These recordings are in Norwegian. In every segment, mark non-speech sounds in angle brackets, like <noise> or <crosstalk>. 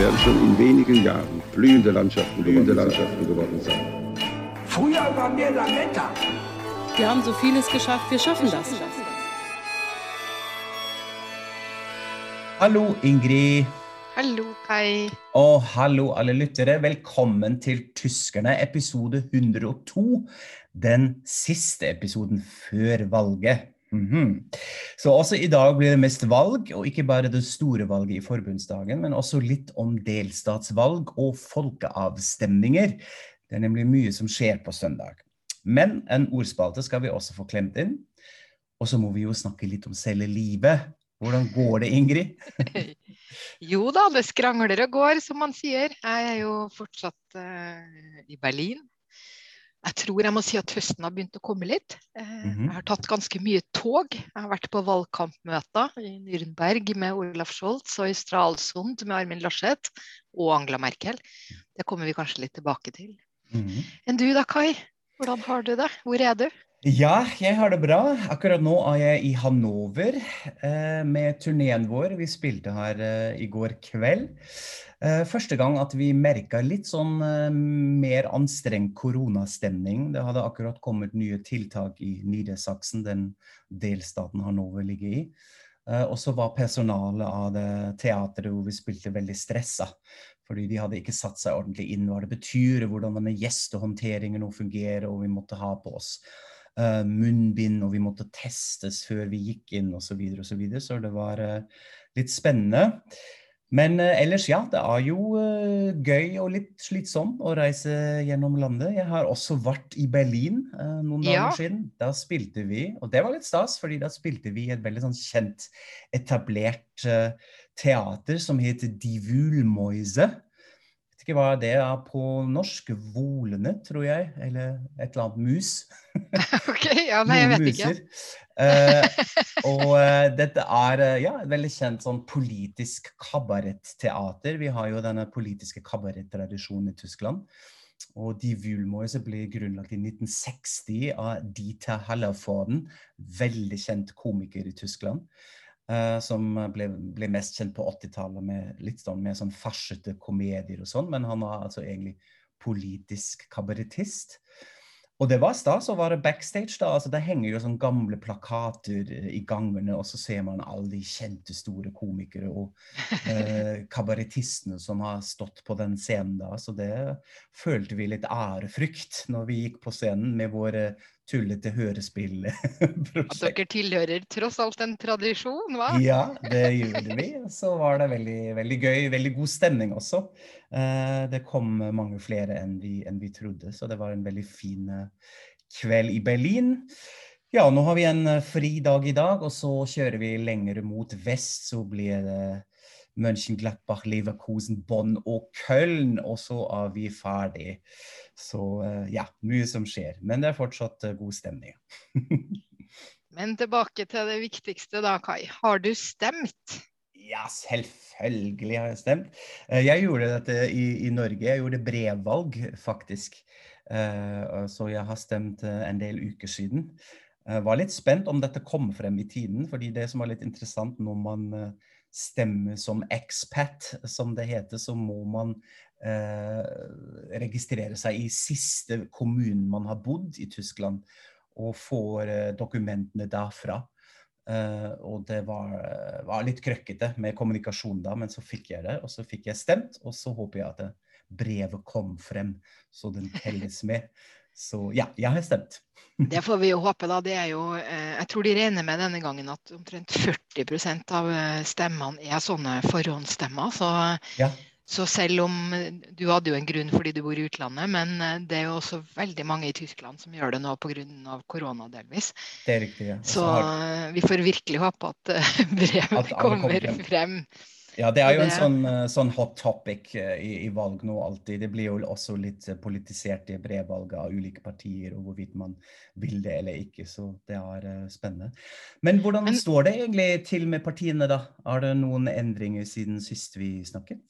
Werden schon in wenigen Jahren blühende Landschaften, blühende Landschaften geworden sein. Früher waren wir Lametta. Wir haben so vieles geschafft, wir schaffen das. Hallo, Ingrid. Hallo, Kai. Og hallo, alle lyttere. Velkommen til Tyskerne, episode 102. Den siste episoden før valget. Mhm. Så også i dag blir det mest valg, og ikke bare det store valget i forbundsdagen, men også litt om delstatsvalg og folkeavstemninger. Det er nemlig mye som skjer på søndag. Men en ordspalte skal vi også få klemt inn. Og så må vi jo snakke litt om selve livet. Hvordan går det, Ingrid? <laughs> jo da, det skrangler og går, som man sier. Jeg er jo fortsatt uh, i Berlin. Jeg tror jeg må si at høsten har begynt å komme litt. Mm -hmm. Jeg har tatt ganske mye tog. Jeg har vært på valgkampmøter i Nürnberg med Olaf Scholz og i Stralsund med Armin Laschet og Angela Merkel. Det kommer vi kanskje litt tilbake til. Mm -hmm. Enn du da, Kai? Hvordan har du det? Hvor er du? Ja, jeg har det bra. Akkurat nå er jeg i Hannover eh, med turneen vår. Vi spilte her eh, i går kveld. Eh, første gang at vi merka litt sånn eh, mer anstrengt koronastemning. Det hadde akkurat kommet nye tiltak i Nidesaksen, den delstaten Hannover ligger i. Eh, og så var personalet av det teatret hvor vi spilte, veldig stressa. Fordi de hadde ikke satt seg ordentlig inn hva det betyr, hvordan denne gjestehåndteringen nå fungerer, og vi måtte ha på oss uh, munnbind, og vi måtte testes før vi gikk inn, osv. Så, videre, og så, videre. så det var uh, litt spennende. Men uh, ellers, ja. Det er jo gøy og litt slitsomt å reise gjennom landet. Jeg har også vært i Berlin noen dager ja. siden. Da spilte vi, og det var litt stas, fordi da spilte vi et veldig sånn kjent, etablert teater som heter Die Wühlmäuse ikke hva det er på norsk. Volene, tror jeg. Eller et eller annet mus. <laughs> ok, ja, nei, jeg vet ikke. uh, og uh, dette er uh, ja, veldig kjent sånn politisk kabaretteater. Vi har jo denne politiske kabarettradisjonen i Tyskland. Og Die Wühlmäuse ble grunnlagt i 1960 av Dieter Hallervorden, veldig kjent komiker i Tyskland. Uh, som ble, ble, mest kjent på 80-tallet med litt sånn med sånn farsete komedier og sånn. Men han var altså egentlig politisk kabarettist. Og det var stas å være backstage. da, altså Det henger jo sånn gamle plakater eh, i gangene, og så ser man alle de kjente, store komikere og eh, <laughs> kabarettistene som har stått på den scenen da. Så det følte vi litt ærefrykt når vi gikk på scenen med våre tullete hørespillprosjekt. At dere tilhører tross alt en tradisjon, hva? Ja, det gjorde vi. Så var det veldig, veldig gøy. Veldig god stemning også. Eh, det kom mange flere enn vi, enn vi, trodde, så det var en veldig fin eh, kveld i Berlin. Ja, nå har vi en eh, fri dag i dag, og så kjører vi lenger mot vest. Så blir det Mönchenglattbach, Leverkusen, Bonn og Köln, og så er vi ferdig. Så eh, ja, mye som skjer. Men det er fortsatt eh, god stemning. <laughs> Men tilbake til det viktigste da, Kai. Har du stemt? Ja, selvfølgelig har jeg stemt. Eh, jeg gjorde dette i, i Norge. Jeg gjorde brevvalg, faktisk. Så jeg har stemt en del uker siden. Jeg var litt spent om dette kom frem i tiden, fordi det som var litt interessant når man stemmer som expat, som det heter, så må man Eh, registrere seg i siste kommunen man har bodd i Tyskland, og får eh, dokumentene derfra. Eh, og det var, var, litt krøkkete med kommunikasjon da, men så fikk jeg det. Og så fikk jeg stemt, og så håper jeg at brevet kom frem, så den telles med. Så ja, jeg har stemt. Det får vi jo håpe, da. Det er jo, eh, jeg tror de regner med denne gangen at omtrent 40% av stemmene er sånne forhåndsstemmer. Så ja. Så selv om du hadde jo en grunn fordi du bor i utlandet, men eh, det er jo også veldig mange i Tyskland som gjør det nå pga. korona delvis. Det er riktig, ja. Så har... vi får virkelig håpe at eh, <laughs> brevet kommer frem. Ja, det er jo en sånn, eh, sånn hot topic eh, i, i, valg nå alltid. Det blir jo også litt eh, politisert i brevvalget av ulike partier, og hvorvidt man vil det eller ikke. Så det er spennende. Men hvordan Men, står det egentlig til med partiene, da? Er det noen endringer siden sist vi snakket?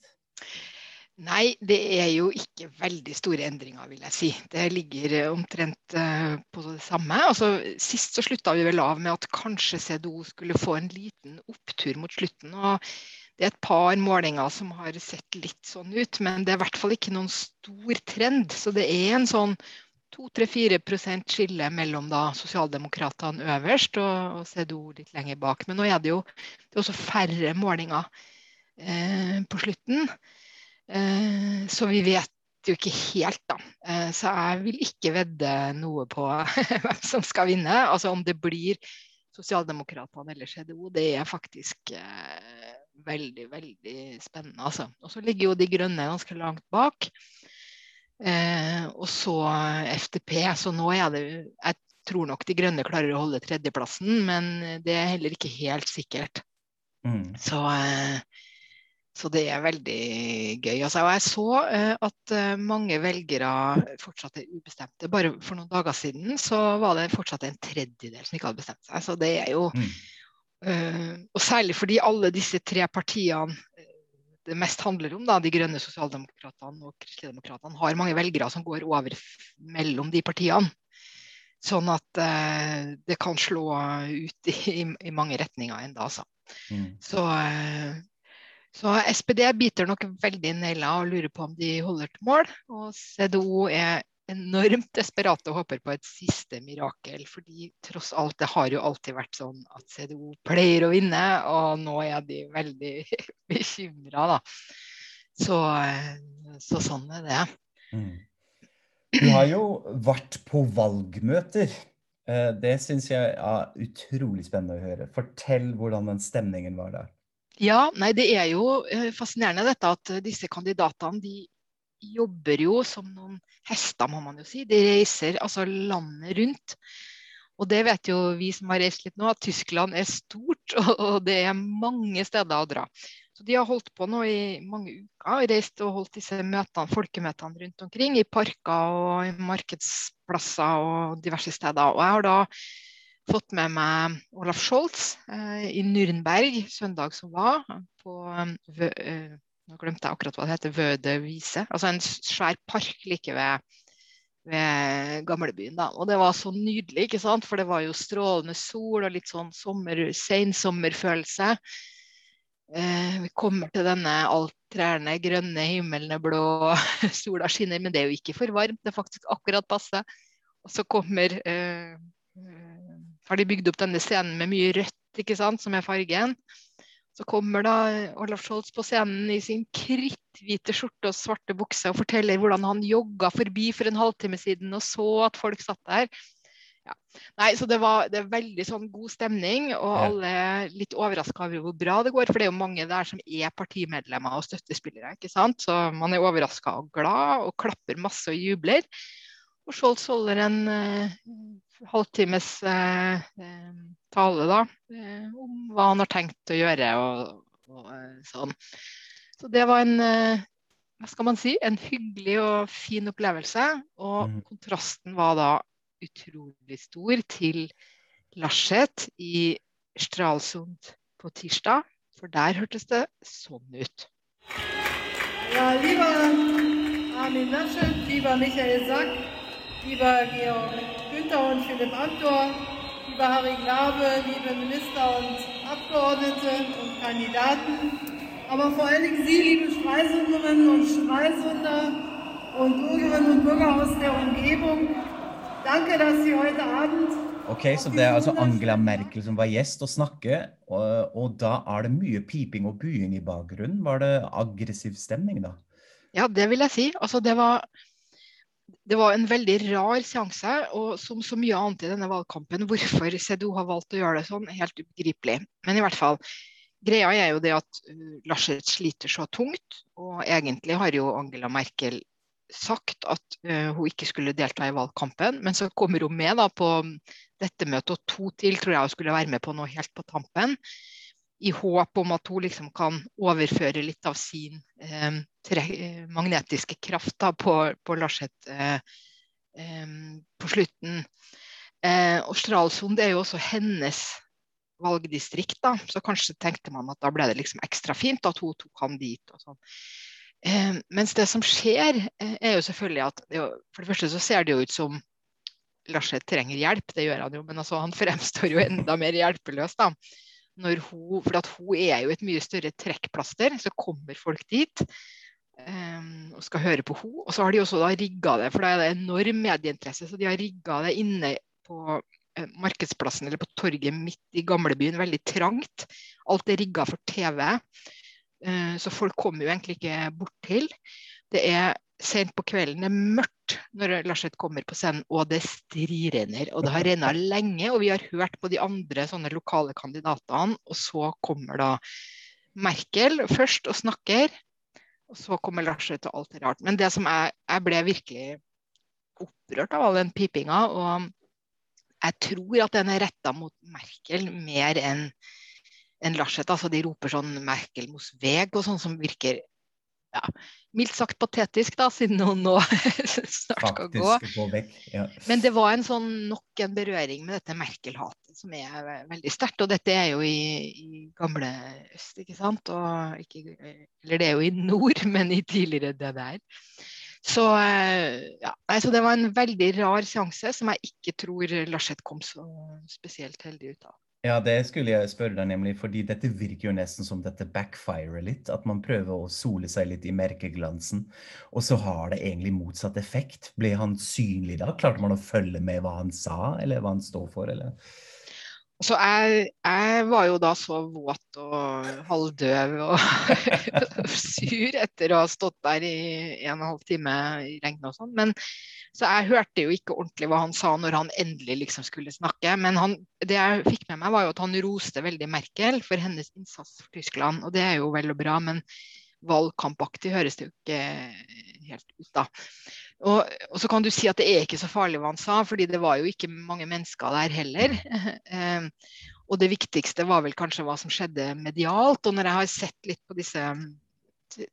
Nei, det er jo ikke veldig store endringer, vil jeg si. Det ligger omtrent på det samme. Altså, sist så slutta vi vel av med at kanskje CDO skulle få en liten opptur mot slutten. og det er et par målinger som har sett litt sånn ut, men det er i hvert fall ikke noen stor trend. Så det er en sånn 2-3-4 skille mellom da sosialdemokratene øverst og, og CDO litt lenger bak. Men nå er det jo det er også færre målinger eh, på slutten. Eh, så vi vet jo ikke helt, da. Eh, så jeg vil ikke vedde noe på <laughs> hvem som skal vinne. Altså om det blir Sosialdemokratene eller CDO, det er faktisk eh, veldig, veldig spennende. Altså. Og så ligger jo De grønne ganske langt bak. Eh, og så FTP. Så nå er det Jeg tror nok De grønne klarer å holde tredjeplassen, men det er heller ikke helt sikkert. Mm. Så, eh, så, det er veldig gøy. Altså, og jeg så eh, at eh, mange velgere fortsatt er ubestemte. Bare for noen dager siden så var det fortsatt en tredjedel som ikke hadde bestemt seg. Så det er jo mm og særlig fordi alle disse tre partiene eh, det mest handler om, da, de grønne sosialdemokratene og kristeligdemokratene, har mange velgere som går over mellom de partiene. Sånn at uh, det kan slå ut i, i mange retninger enda, altså. Mm. Så, uh, så, SPD biter nok veldig i og lurer på om de holder til mål. Og CDO er enormt desperate og håper på et siste mirakel. fordi tross alt, det har jo alltid vært sånn at CDO pleier å vinne, og nå er de veldig <laughs> bekymra, da. Så, så, sånn er det. Mm. Du har jo vært på valgmøter. Eh, det syns jeg er utrolig spennende å høre. Fortell hvordan den stemningen var der. Ja, nei, Det er jo eh, fascinerende dette at disse kandidatene de jobber jo som noen hester, må man jo si. De reiser altså landet rundt. Og det vet jo vi som har reist litt nå, at Tyskland er stort, <laughs> og det er mange steder å dra. Så de har holdt på nå i mange uker, reist og holdt disse møtene, folkemøtene rundt omkring. I parker og i markedsplasser og diverse steder. Og jeg har da fått med meg Olaf Scholz eh, i Nürnberg søndag som var, på eh, nå glemte jeg akkurat hva det heter, Vøde Vise. Altså en svær park like ved, ved gamlebyen. da. Og det var så nydelig, ikke sant? for det var jo strålende sol og litt sånn sommer, sensommerfølelse. Eh, vi kommer til denne alt trærne grønne, himmelen er blå, <laughs> sola skinner. Men det er jo ikke for varmt, det er faktisk akkurat passe. Og så kommer eh, eh Har de bygd opp denne scenen med mye rødt, ikke sant, som er fargen. Så kommer da Olaf Scholz på scenen i sin kritthvite skjorte og svarte bukse og forteller hvordan han jogga forbi for en halvtime siden og så at folk satt der. Ja. Nei, så det var det veldig sånn god stemning, og alle er litt overraska over hvor bra det går. For det er jo mange der som er partimedlemmer og støttespillere. ikke sant? Så man er overraska og glad og klapper masse og jubler. Og Scholz holder en uh, halvtimes uh, tale da, uh, om hva han har tenkt å gjøre og, og sånn. Så det var en hva skal man si, en hyggelig og fin opplevelse. Og mm. kontrasten var da utrolig stor til Laschet i Stralsund på tirsdag. For der hørtes det sånn ut. Ja, lieber Armin Laschet, lieber Michael Sack, lieber Georg Günther und Philipp Amthor, lieber Harry Glabe, liebe Minister und Abgeordnete und Kandidaten, aber vor allen Dingen Sie, liebe Streisunderinnen und Streisunder und Bürgerinnen und Bürger aus der Umgebung, danke, dass Sie heute Abend Ok, så Det er altså Angela Merkel som var gjest og snakke, og, og da er det mye piping og buing i bakgrunnen. Var det aggressiv stemning da? Ja, det vil jeg si. Altså, det var det var en veldig rar seanse, og som så mye annet i denne valgkampen, hvorfor CDO har valgt å gjøre det sånn, helt ubegripelig. Men i hvert fall, greia er jo det at uh, Laschet sliter så tungt, og egentlig har jo Angela Merkel sagt at uh, hun ikke skulle delta i valgkampen, men så kommer hun med da, på dette møtet, og to til tror jeg hun skulle være med på noe helt på tampen. I håp om at hun liksom kan overføre litt av sin eh, tre, magnetiske kraft da, på, på Larseth eh, eh, på slutten. Eh, og Stralsund er jo også hennes valgdistrikt, da, så kanskje tenkte man at da ble det liksom ekstra fint at hun tok han dit. og sånn. Eh, mens det som skjer, eh, er jo selvfølgelig at jo, for det første så ser det jo ut som Larseth trenger hjelp, det gjør han jo, men altså, han fremstår jo enda mer hjelpeløs. da når hun, for hun er jo et mye større trekkplaster, så kommer folk dit um, og skal høre på henne. Og så har de også da rigga det, for da er det enorm medieinteresse, så de har rigga det inne på uh, markedsplassen eller på torget midt i gamlebyen, veldig trangt. Alt er rigga for TV, uh, så folk kommer jo egentlig ikke bort til. Det er sent på kvelden, er mørkt når Larseth kommer på scenen, og det strirenner. Og det har renna lenge, og vi har hørt på de andre sånne lokale kandidatene. Og så kommer da Merkel først og snakker, og så kommer Larseth og alt er rart. Men det som jeg, jeg ble virkelig opprørt av all den pipinga, og jeg tror at den er retta mot Merkel mer enn en Larseth. Altså, de roper sånn 'Merkel mos veg' og sånn som virker ja, mildt sagt patetisk, da, siden hun nå <laughs> snart skal gå. gå vekk, ja. Men det var en sånn nok en berøring med dette Merkel-hatet som er veldig sterkt. Og dette er jo i, i, gamle øst, ikke sant. Ikke, eller det er jo i nord, <laughs> men i tidligere DDR. Så, eh, ja, altså det var en veldig rar seanse som jeg ikke tror Larseth kom så spesielt heldig ut av. Ja, det skulle jeg spørre deg nemlig, fordi dette virker jo nesten som dette backfirer litt. At man prøver å sole seg litt i merkeglansen, og så har det egentlig motsatt effekt. Ble han synlig da? Klarte man å følge med hva han sa, eller hva han står for, eller? Så jeg, jeg, var jo da så våt og halvdøv og <laughs> sur etter å ha stått der i en og en halv time i regnet og sånn. Men så jeg hørte jo ikke ordentlig hva han sa når han endelig liksom skulle snakke. Men han, det jeg fikk med meg, var jo at han roste veldig Merkel for hennes innsats for Tyskland. Og det er jo vel og bra, men valgkampaktig høres det jo ikke helt ut, da. Og, og, så kan du si at det er ikke så farlig hva han sa, fordi det var jo ikke mange mennesker der heller. <laughs> Eh, og det viktigste var vel kanskje hva som skjedde medialt. Og når jeg har sett litt på disse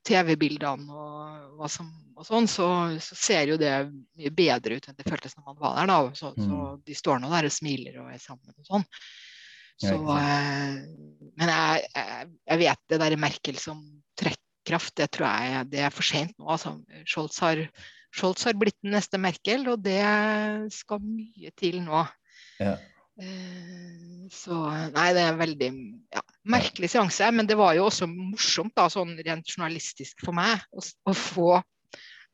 TV-bildene og, og, sånn, så, så, ser jo det mye bedre ut enn det føltes når man var der. da. Så, mm. så de står nå der og smiler og er sammen og sånn. Så, eh, men jeg, jeg, jeg, vet det der Merkel som trekkraft, det tror jeg det er for sent nå. Altså, Scholz, har, Scholz har blitt den neste Merkel, og det skal mye til nå. Ja. Eh, så nei, det er en veldig ja, merkelig seanse. Men det var jo også morsomt, da, sånn rent journalistisk for meg, å, å få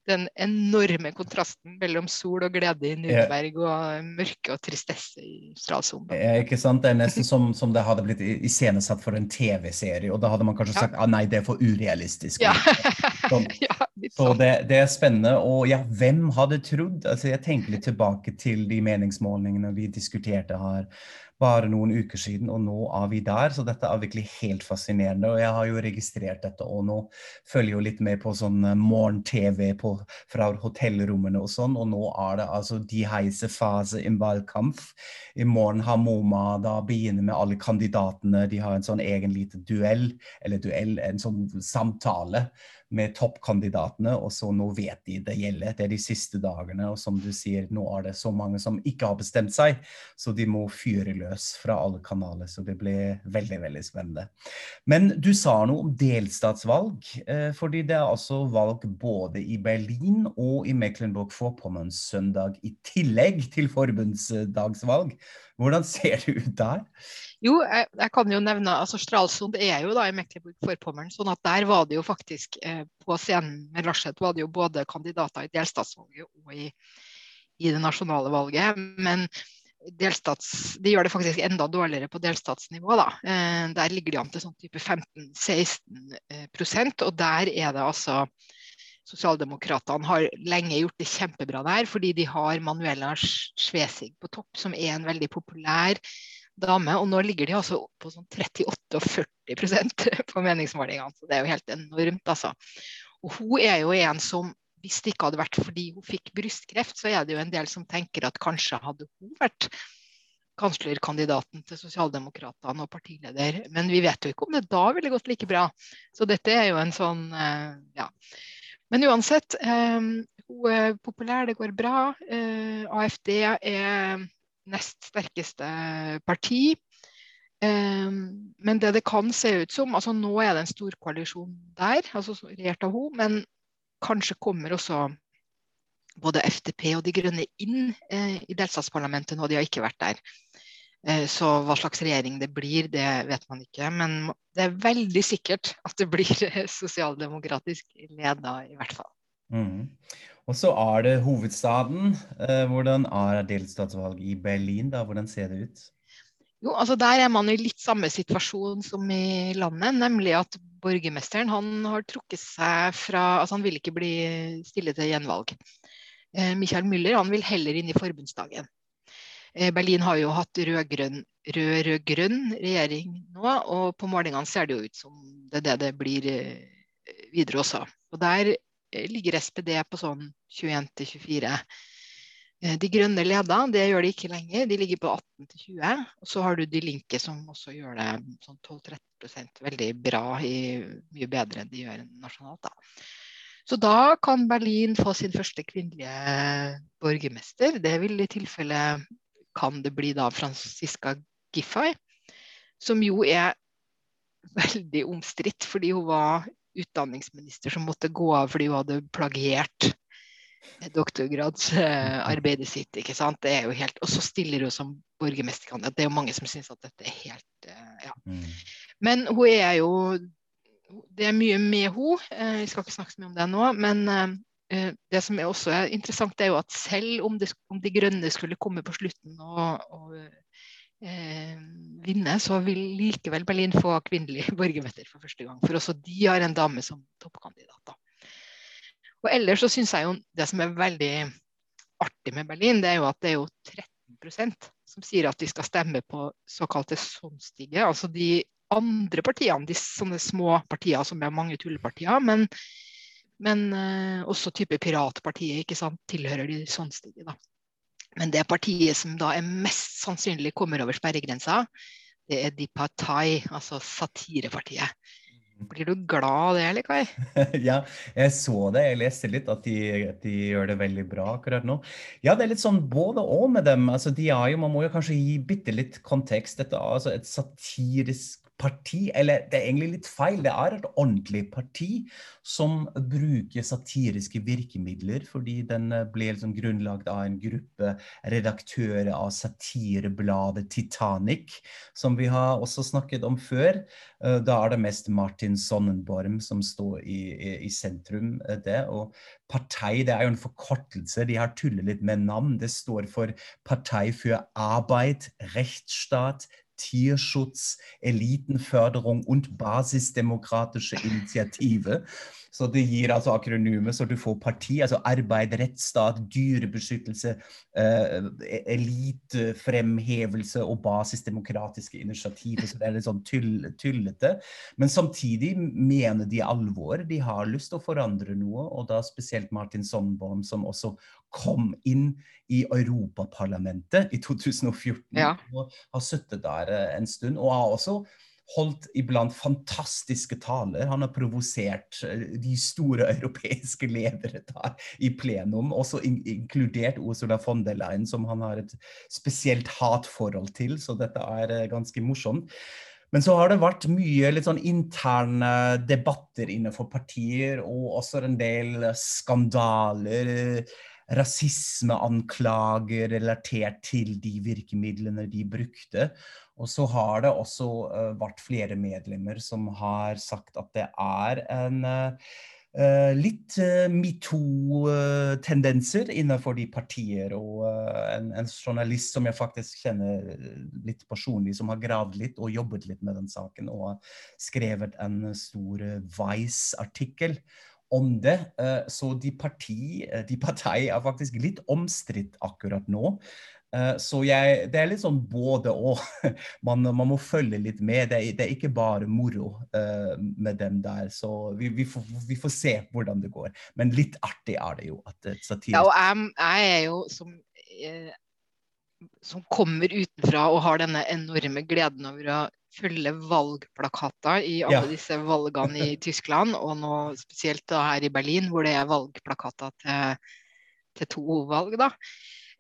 den enorme kontrasten mellom sol og glede i Nürnberg og mørke og tristesse i Stralsund. Ja, ikke sant? Det er nesten som, som det hadde blitt iscenesatt for en TV-serie, og da hadde man kanskje ja. sagt ah, nei, det er for urealistisk. Ja. Sånn. <laughs> ja så sånn. det, det, er spennende. Og ja, hvem hadde trodd? Altså, jeg tenker litt tilbake til de meningsmålingene vi diskuterte her bare noen uker siden, og nå er vi der. Så dette er virkelig helt fascinerende. Og jeg har jo registrert dette, og nå følger jo litt med på sånn eh, morgen-TV fra hotellrommene og sånn. Og nå er det altså de heiser fase i valgkamp. I morgen har MoMA da begynner med alle kandidatene. De har en sånn egen liten duell, eller duell, en sånn samtale med toppkandidatene, og så nå vet de det gjelder. Det er de siste dagene, og som du sier, nå er det så mange som ikke har bestemt seg, så de må fyre løs fra alle kanaler. Så det blir veldig, veldig spennende. Men du sa noe om delstatsvalg, eh, fordi det er altså valg både i Berlin og i Mecklenburg-Vorpommern søndag, i tillegg til forbundsdagsvalg. Hvordan ser det ut der? Jo, jeg, jeg, kan jo nevne altså Stralsund er jo da i Mecklenburg-Vorpommern. sånn at der var det jo faktisk eh, På scenen med Laschet var det jo både kandidater i delstatsvalget og i, i det nasjonale valget. Men delstats, de gjør det faktisk enda dårligere på delstatsnivå. da. Eh, der ligger de an til sånn type 15-16 eh, og der er det altså Sosialdemokratene har lenge gjort det kjempebra der, fordi de har Manuela Schwesig på topp, som er en veldig populær dame. Og nå ligger de altså på sånn 38 og 40% på meningsmålingene. Så det er jo helt enormt, altså. Og hun er jo en som hvis det ikke hadde vært fordi hun fikk brystkreft, så er det jo en del som tenker at kanskje hadde hun vært kanslerkandidaten til Sosialdemokratene og partileder. Men vi vet jo ikke om det da ville gått like bra. Så dette er jo en sånn eh, ja. Men uansett, eh, hun er populær, det går bra. Eh, AFD er nest sterkeste parti. Men det det kan se ut som altså Nå er det en stor koalisjon der, altså regjert av henne, men kanskje kommer også både FDP og De Grønne inn eh, i delstatsparlamentet nå. De har ikke vært der. Eh, så hva slags regjering det blir, det vet man ikke. Men det er veldig sikkert at det blir <laughs> sosialdemokratisk leda, i hvert fall. Mm. Og så er det hovedstaden. Eh, hvordan er delstatsvalget i Berlin? da? Hvordan ser det ut? Jo, altså Der er man i litt samme situasjon som i landet, nemlig at borgermesteren han har trukket seg fra altså Han vil ikke bli stille til gjenvalg. Eh, Michael Müller han vil heller inn i forbundsdagen. Eh, Berlin har jo hatt rød-rød-grønn regjering nå, og på målingene ser det jo ut som det er det det blir eh, videre også. Og Der ligger SPD på sånn 21-24. De grønne leder, det gjør de ikke lenger. De ligger på 18-20. Og så har du De Linke som også gjør det sånn 12-13% veldig bra, i, mye bedre enn de gjør nasjonalt. da. Så da kan Berlin få sin første kvinnelige borgermester. Det vil i tilfelle kan det bli da Franziska Giffey, som jo er veldig omstridt fordi hun var utdanningsminister som måtte gå av fordi hun hadde plagiert doktorgradsarbeidet sitt. ikke sant? Det er jo helt, Og så stiller hun som borgermesterkandidat. Det er jo mange som syns at dette er helt eh, ja. Mm. Men hun er jo det er mye med henne. Vi jeg skal ikke snakke så mye om det nå. Men eh, det som er også er interessant, er jo at selv om, det, om De grønne skulle komme på slutten og, og eh, vinne, så vil likevel Berlin få kvinnelig <laughs> borgermester for første gang. For også de har en dame som toppkandidat. Og ellers så syns jeg jo det som er veldig artig med Berlin, det er jo at det er jo 13% som sier at de skal stemme på såkalte sonstige, altså de andre partiene, de sånne små partier som er mange tullepartier, men, men eh, også type Piratpartiet ikke sant, tilhører de sonstige. Da. Men det partiet som da er mest sannsynlig kommer over sperregrensa, det er De Partai, altså satirepartiet. Blir du glad av det, eller Kai? <laughs> ja, jeg så det. Jeg leste litt at de, de, gjør det veldig bra akkurat nå. Ja, det er litt sånn både og med dem. Altså, de er jo, Man må jo kanskje gi bitte litt kontekst. Dette altså et satirisk parti, eller det er egentlig litt feil, det er et ordentlig parti som bruker satiriske virkemidler, fordi den eh, ble liksom grunnlagt av en gruppe redaktører av satirebladet Titanic, som vi har også snakket om før. Eh, da er det mest Martin Sonnenborm som står i, i, i sentrum. Eh, det, og Partei det er jo en forkortelse, de har tullet litt med navn. Det står for Partei for Arbeid, Rechtsstat, Tierschutz, Elitenförderung und basisdemokratische Initiative. Så det gir altså akronymet, så du får parti, altså arbeid, rettsstat, dyrebeskyttelse, eh, elitefremhevelse og basisdemokratiske initiativer. Så det er litt sånn tull, tullete. Men samtidig mener de alvor. De har lyst til å forandre noe, og da spesielt Martin Sonnbaum, som også kom inn i Europaparlamentet i 2014 ja. og har sittet der eh, en stund. Og har også holdt iblant fantastiske taler. Han har provosert eh, de store <laughs> europeiske ledere der i plenum, også in inkludert Ursula von der Leyen, som han har et spesielt hatforhold til, så dette er eh, ganske morsomt. Men så har det vært mye litt sånn interne debatter innenfor partier, og også en del skandaler rasismeanklager relatert til de virkemidlene de brukte. Og så har det også uh, vært flere medlemmer som har sagt at det er en uh, litt uh, metoo-tendenser innenfor de partier. Og en, en, journalist som jeg faktisk kjenner litt personlig, som har gravd litt og jobbet litt med den saken, og skrevet en stor Vice-artikkel om det. Så de parti, de parti er faktisk litt omstridt akkurat nå. Eh, så jeg, det er litt sånn både og. <laughs> Man, man må følge litt med. Det er, det er ikke bare moro med dem der. Så vi, vi, får, vi, får, se hvordan det går. Men litt artig er det jo. at satire... Ja, og jeg, jeg er jo som eh, som kommer utenfra og har denne enorme gleden over å følge valgplakater i alle Ja. disse valgene i Tyskland, og nå spesielt da her i Berlin, hvor det er valgplakater til, til to valg. da.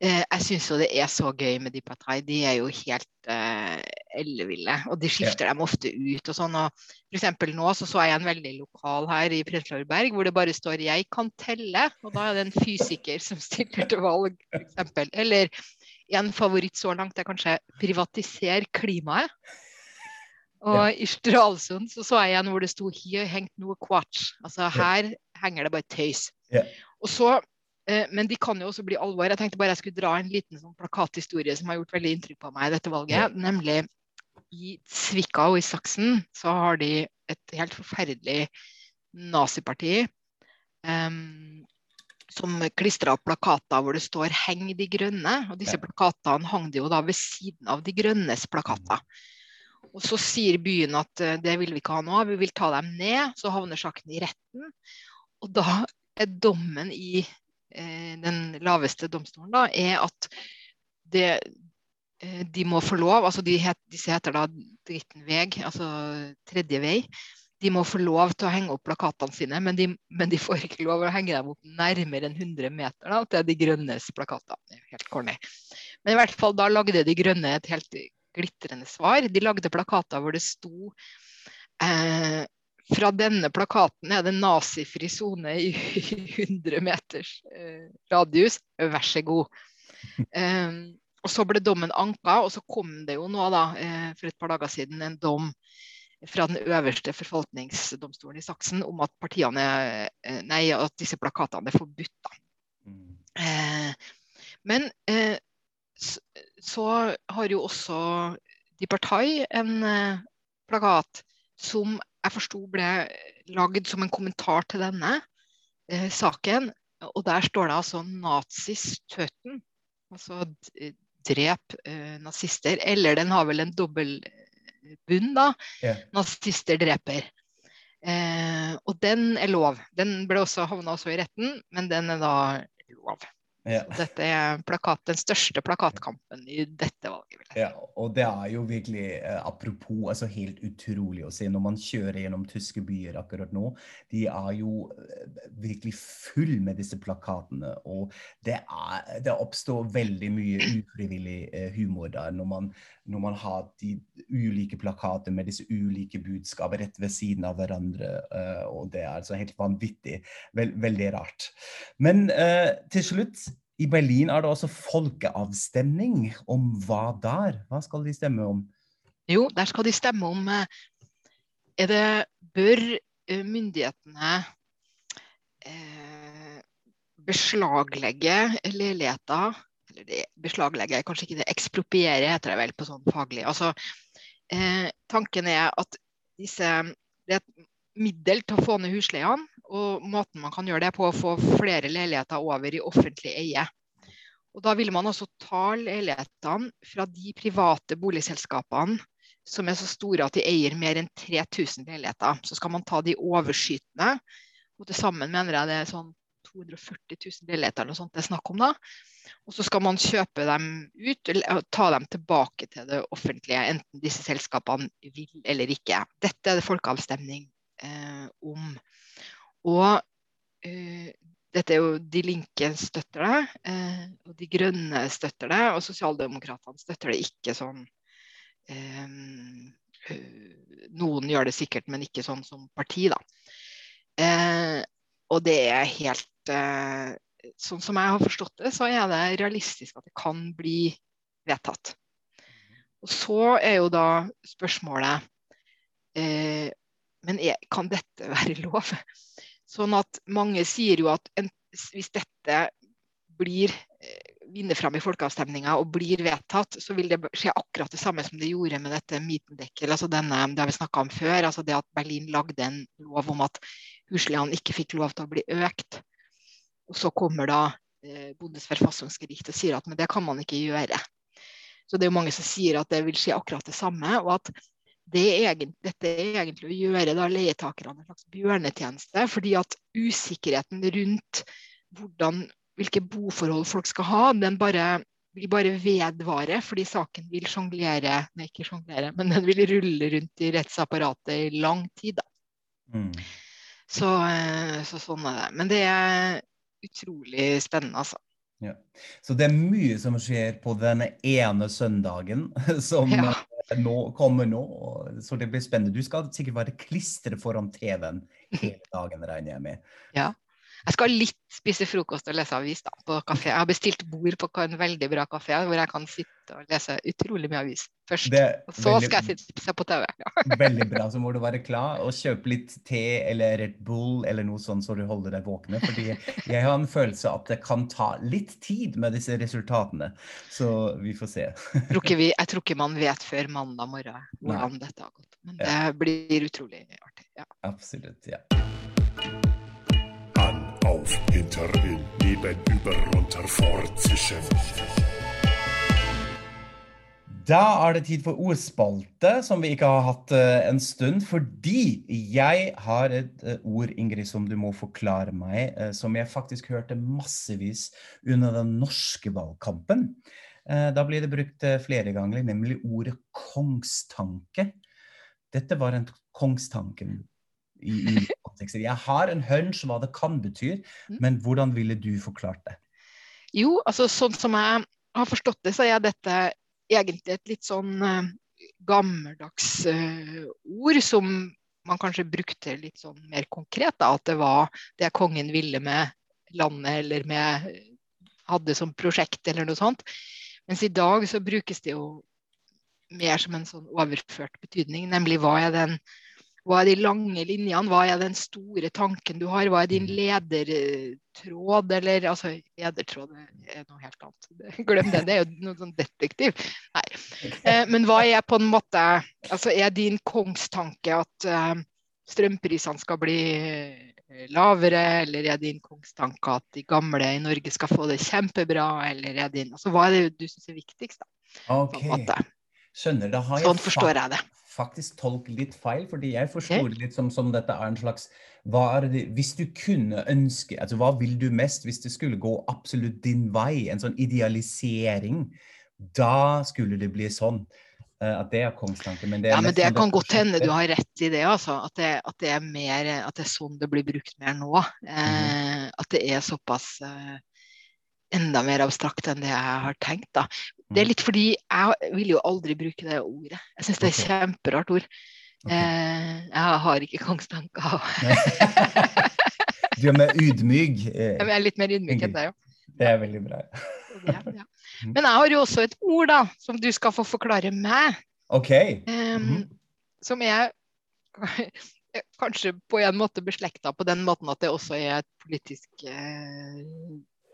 Eh, jeg syns jo det er så gøy med de partiene, De er jo helt eh, elleville. Og de skifter dem ofte ut og sånn. Og for eksempel nå så, så jeg en veldig lokal her i Prenzlauer hvor det bare står 'jeg kan telle'. Og da er det en fysiker som stiller til valg, f.eks. Eller en favoritt så langt er kanskje 'privatiser klimaet'. Og i Stralsund så, så jeg en hvor det sto 'hier hengt noe quatsch'. Altså her henger det bare tøys. Ja. Og så Eh, Men de kan jo også bli alvor. Jeg tenkte bare jeg skulle dra en liten sånn plakathistorie som har gjort veldig inntrykk på meg i dette valget. Nemlig i Zwickau i Saksen så har de et helt forferdelig naziparti Um, som klistra opp plakater hvor det står 'Heng de grønne'. Og disse plakatene hang de jo da ved siden av De grønnes plakater. Og så sier byen at eh, det vil vi ikke ha nå, vi vil ta dem ned. Så havner saken i retten. Og da er dommen i eh, den laveste domstolen da, er at det, eh, de må få lov, altså de het, disse heter da Dritten veg, altså tredje vei. De må få lov til å henge opp plakatene sine, men de, men de får ikke lov å henge dem opp nærmere enn 100 meter da, til De grønnes plakater. Er helt corny. Men i hvert fall da lagde De grønne et helt glitrende svar. De lagde plakater hvor det sto eh, fra denne plakaten er det nazifri sone i <laughs> 100 meters eh, radius. Vær så god. Eh, og så ble dommen anka, og så kom det jo nå da, eh, for et par dager siden en dom fra den øverste forvaltningsdomstolen i Saksen om at partiene, eh, nei, at disse plakatene er forbudt. da. Eh, men eh, så, så har jo også Di Partai en eh, plakat som jeg forsto ble lagd som en kommentar til denne eh, saken. Og der står det altså 'nazistøten', altså drep eh, nazister. Eller den har vel en dobbel eh, da. Yeah. Nazister dreper. Eh, og den er lov. Den ble også havna også i retten, men den er da lov. Ja. Dette er plakat, den største plakatkampen i dette valget. Ja, og det er jo virkelig eh, apropos, altså helt utrolig å se når man kjører gjennom tyske byer akkurat nå. De er jo eh, virkelig full med disse plakatene, og det, er, det oppstår veldig mye ufrivillig eh, humor der når man, når man har de ulike plakater med disse ulike budskap rett ved siden av hverandre, og det er altså helt vanvittig. Vel, veldig rart. Men eh, til slutt, i Berlin er det også folkeavstemning. Om hva der? Hva skal de stemme om? Jo, der skal de stemme om eh, er det Bør eh, myndighetene eh, beslaglegge leiligheter Eller de beslaglegge kanskje ikke det. Ekspropriere heter det vel på sånn faglig. Altså, eh, tanken er at disse Det et middel til å få ned husleiene. Og måten man kan gjøre det på, å få flere leiligheter over i offentlig eie. Og Da vil man også ta leilighetene fra de private boligselskapene som er så store at de eier mer enn 3000 leiligheter. Så skal man ta de overskytende, og til sammen mener jeg det er sånn 240 000 leiligheter eller noe sånt det er snakk om da. Og så skal man kjøpe dem ut og ta dem tilbake til det offentlige, enten disse selskapene vil eller ikke. Dette er det folkeavstemning om. Og eh, dette er jo De Linke støtter det, eh, og De Grønne støtter det, og Sosialdemokratene støtter det ikke sånn eh, eh, Noen gjør det sikkert, men ikke sånn som parti, da. Eh, og det er helt eh, Sånn som jeg har forstått det, så er det realistisk at det kan bli vedtatt. Og så er jo da spørsmålet eh, Men er, kan dette være lov? Sånn at mange sier jo at en, hvis dette blir eh, vinner fram i folkeavstemninga og blir vedtatt, så vil det skje akkurat det samme som det gjorde med dette Mietendeckel, altså denne, det har vi snakka om før. altså Det at Berlin lagde en lov om at husleiene ikke fikk lov til å bli økt. Og så kommer da eh, Bundesverfassungsgericht og sier at men det kan man ikke gjøre. Så det er jo mange som sier at det vil skje akkurat det samme. og at det er egentlig, dette er egentlig å gjøre da leietakerne en slags bjørnetjeneste. fordi at usikkerheten rundt hvordan, hvilke boforhold folk skal ha, den bare vil bare vedvare, fordi saken vil sjonglere Nei, ikke sjonglere, men den vil rulle rundt i rettsapparatet i lang tid. da. Mm. Så, eh, så, sånn er det. Men det er utrolig spennende, altså. Ja. Så det er mye som skjer på denne ene søndagen som ja. Nå, kommer nå. Så det blir spennende. Du skal sikkert være klistret foran TV-en hele dagen, regner jeg med. Ja. Jeg skal litt spise frokost og lese avis da, på kafé. Jeg har bestilt bord på en veldig bra kafé hvor jeg kan sitte og lese utrolig mye avis først. og så veldig, skal jeg sitte se på TV. <laughs> veldig bra. Så må du være klar og kjøpe litt te eller Red Bull eller noe sånt så du holder deg våkne. Fordi jeg har en følelse at det kan ta litt tid med disse resultatene. Så vi får se. jeg, tror ikke vi, jeg tror ikke man vet før mandag morgen hvordan Nei. dette har gått. Men det ja. blir utrolig artig. Ja. Absolutt. ja auf, hinter, in, neben, über, runter, fortzischen. Da er det tid for ordspalte, som vi ikke har hatt uh, en stund. Fordi jeg har et uh, ord, Ingrid, som du må forklare meg, uh, som jeg faktisk hørte massevis under den norske valgkampen. da blir det brukt flere ganger, nemlig ordet kongstanke. Dette var en kongstanken i i kontekster. Jeg har en hunch hva det kan bety, mm. men hvordan ville du forklart det? Jo, altså sånn som jeg har forstått det, så er dette egentlig et litt sånn uh, gammeldags uh, ord som man kanskje brukte litt sånn mer konkret. Da, at det var det kongen ville med landet eller med hadde som prosjekt eller noe sånt. Mens i dag så brukes det jo mer som en sånn overført betydning, nemlig hva er den hva er de lange linjene? Hva er den store tanken du har? Hva er din mm. ledertråd? Eller altså, ledertråd er noe helt annet. <laughs> Glem det, det er jo noe sånn detektiv. Nei. Eh, men hva er på en måte Altså, er din kongstanke at eh, strømprisene skal bli eh, lavere, eller er din kongstanke at de gamle i Norge skal få det kjempebra, eller er din Altså, hva er det du syns er viktigst, da? Okay. Skjønner. Da har jeg sånn forstår jeg det faktisk tolke litt feil, fordi jeg forstår det litt som, som dette er en slags hva er det, Hvis du kunne ønske altså Hva vil du mest hvis det skulle gå absolutt din vei? En sånn idealisering. Da skulle det bli sånn. Uh, at det er kongstanken. Men det, er ja, men det kan godt hende du har rett i det, altså. At det, at det, er mer At det er sånn det blir brukt mer nå. Mm -hmm. At det er såpass uh, enda mer abstrakt enn det jeg har tenkt. da. Det er mm. litt fordi jeg vil jo aldri bruke det ordet. Jeg syns det er et kjemperart ord. Okay. Eh, jeg har ikke kongstanker. <laughs> du er mer ydmyk? Eh, jeg er litt mer ydmyk enn deg, ja. Det er veldig bra. ja, ja. <laughs> Mm. Men jeg har jo også et ord da, som du skal få forklare meg. Ok. Mm -hmm. Som er <laughs> kanskje på en måte beslekta på den måten at det også er et politisk eh,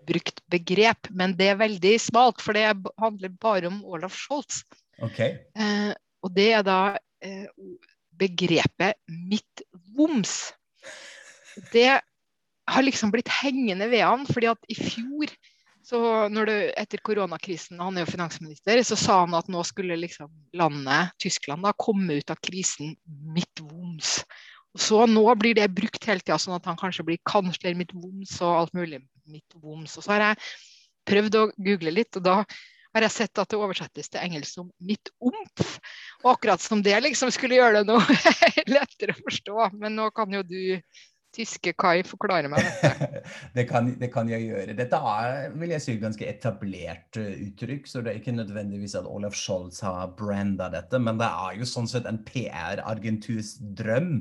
brukt begrep, men det er veldig smalt, for det handler bare om Olaf Scholz. Okay. Eh, og det er da eh, begrepet 'midtvoms'. Det har liksom blitt hengende ved han, fordi at i fjor så når det, etter koronakrisen, han er jo finansminister, så sa han at nå skulle liksom landet, Tyskland, da, komme ut av krisen midtvoms. Så nå blir det brukt hele tida, sånn at han kanskje blir kansler mitt voms og alt mulig mitt voms. Og så har jeg prøvd å google litt, og da har jeg sett at det oversettes til engelsk som 'mitt omf'. Og akkurat som det liksom skulle gjøre det noe <laughs> lettere å forstå. Men nå kan jo du tyske Kai forklare meg dette? <laughs> det, kan, det, kan, jeg gjøre. Dette er vil jeg si, ganske etablert uh, uttrykk, så det er ikke nødvendigvis at Olaf Scholz har branda dette, men det er jo sånn sett en PR-agenturs drøm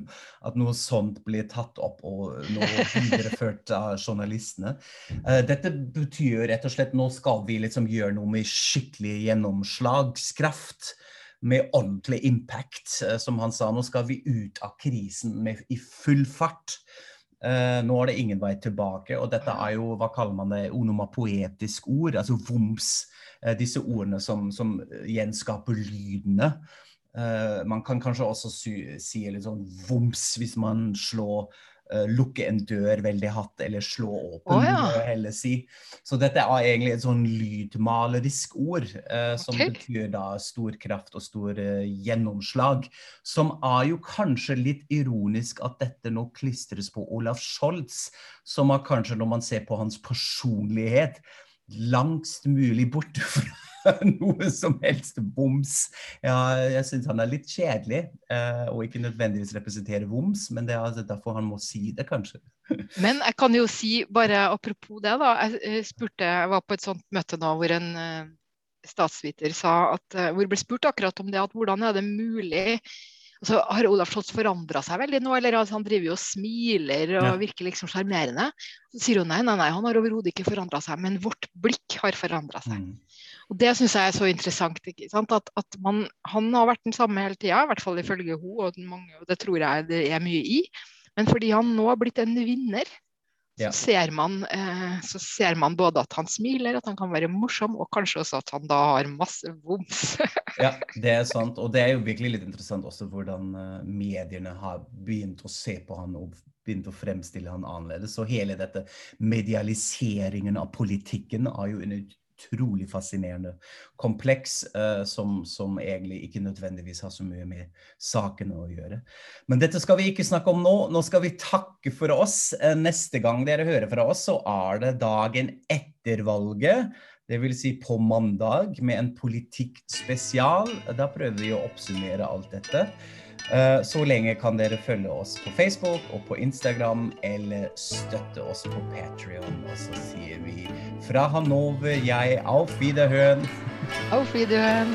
at noe sånt blir tatt opp og videreført av journalistene. Uh, dette betyr rett og slett nå skal vi liksom gjøre noe med skikkelig gjennomslagskraft med ordentlig impact. Eh, som han sa, nå skal vi ut av krisen med, i full fart. Uh, nå er det ingen vei tilbake. Og dette er jo, hva kaller man det, onomapoetisk ord, altså voms. Uh, disse ordene som, som gjenskaper lydene. Uh, man kan kanskje også si, si litt sånn voms hvis man slår lukke en dør veldig hatt, eller slå åpen, oh, ja. eller si. Så dette er egentlig et sånn lydmalerisk ord, uh, som okay. betyr da stor kraft og stor uh, gjennomslag. Som er jo kanskje litt ironisk at dette nå klistres på Olaf Scholz, som er kanskje, når man ser på hans personlighet, langst mulig bort <laughs> fra noe som helst voms. Ja, jeg syns han er litt kjedelig, eh, og ikke nødvendigvis representerer voms, men det er altså derfor han må si det, kanskje. <laughs> Men jeg kan jo si, bare apropos det, da. Jeg spurte, jeg var på et sånt møte nå hvor en statsviter sa at, hvor ble spurt akkurat om det, at hvordan er det mulig altså, Har Olaf Scholz forandra seg veldig nå, eller altså, han driver jo og smiler og ja. virker liksom sjarmerende? Så sier hun nei, nei, nei, han har overhodet ikke forandra seg, men vårt blikk har forandra seg. Mm. Og Det syns jeg er så interessant. At, at man, han har vært den samme hele tida, i hvert fall ifølge henne, og, mange, og det tror jeg det er mye i. Men fordi han nå har blitt en vinner, ja. så, ser man, eh, så, ser man, både at han smiler, at han kan være morsom, og kanskje også at han da har masse voms. ja, <laughs> det er sant. Og det er jo virkelig litt interessant også hvordan uh, mediene har begynt å se på han og begynt å fremstille han annerledes. Så hele dette medialiseringen av politikken er jo en utrolig fascinerende kompleks uh, som, som, egentlig ikke nødvendigvis har så mye med sakene å gjøre. Men dette skal vi ikke snakke om nå. Nå skal vi takke for oss. Uh, neste gang dere hører fra oss, så er det dagen etter valget. Det vil si på mandag med en politikkspesial. Da prøver vi å oppsummere alt dette. Eh, så lenge kan dere følge oss på Facebook og på Instagram, eller støtte oss på Patrion. Og så sier vi fra Hanover, jeg Auf Wiederhøen. Auf Wiederhøen.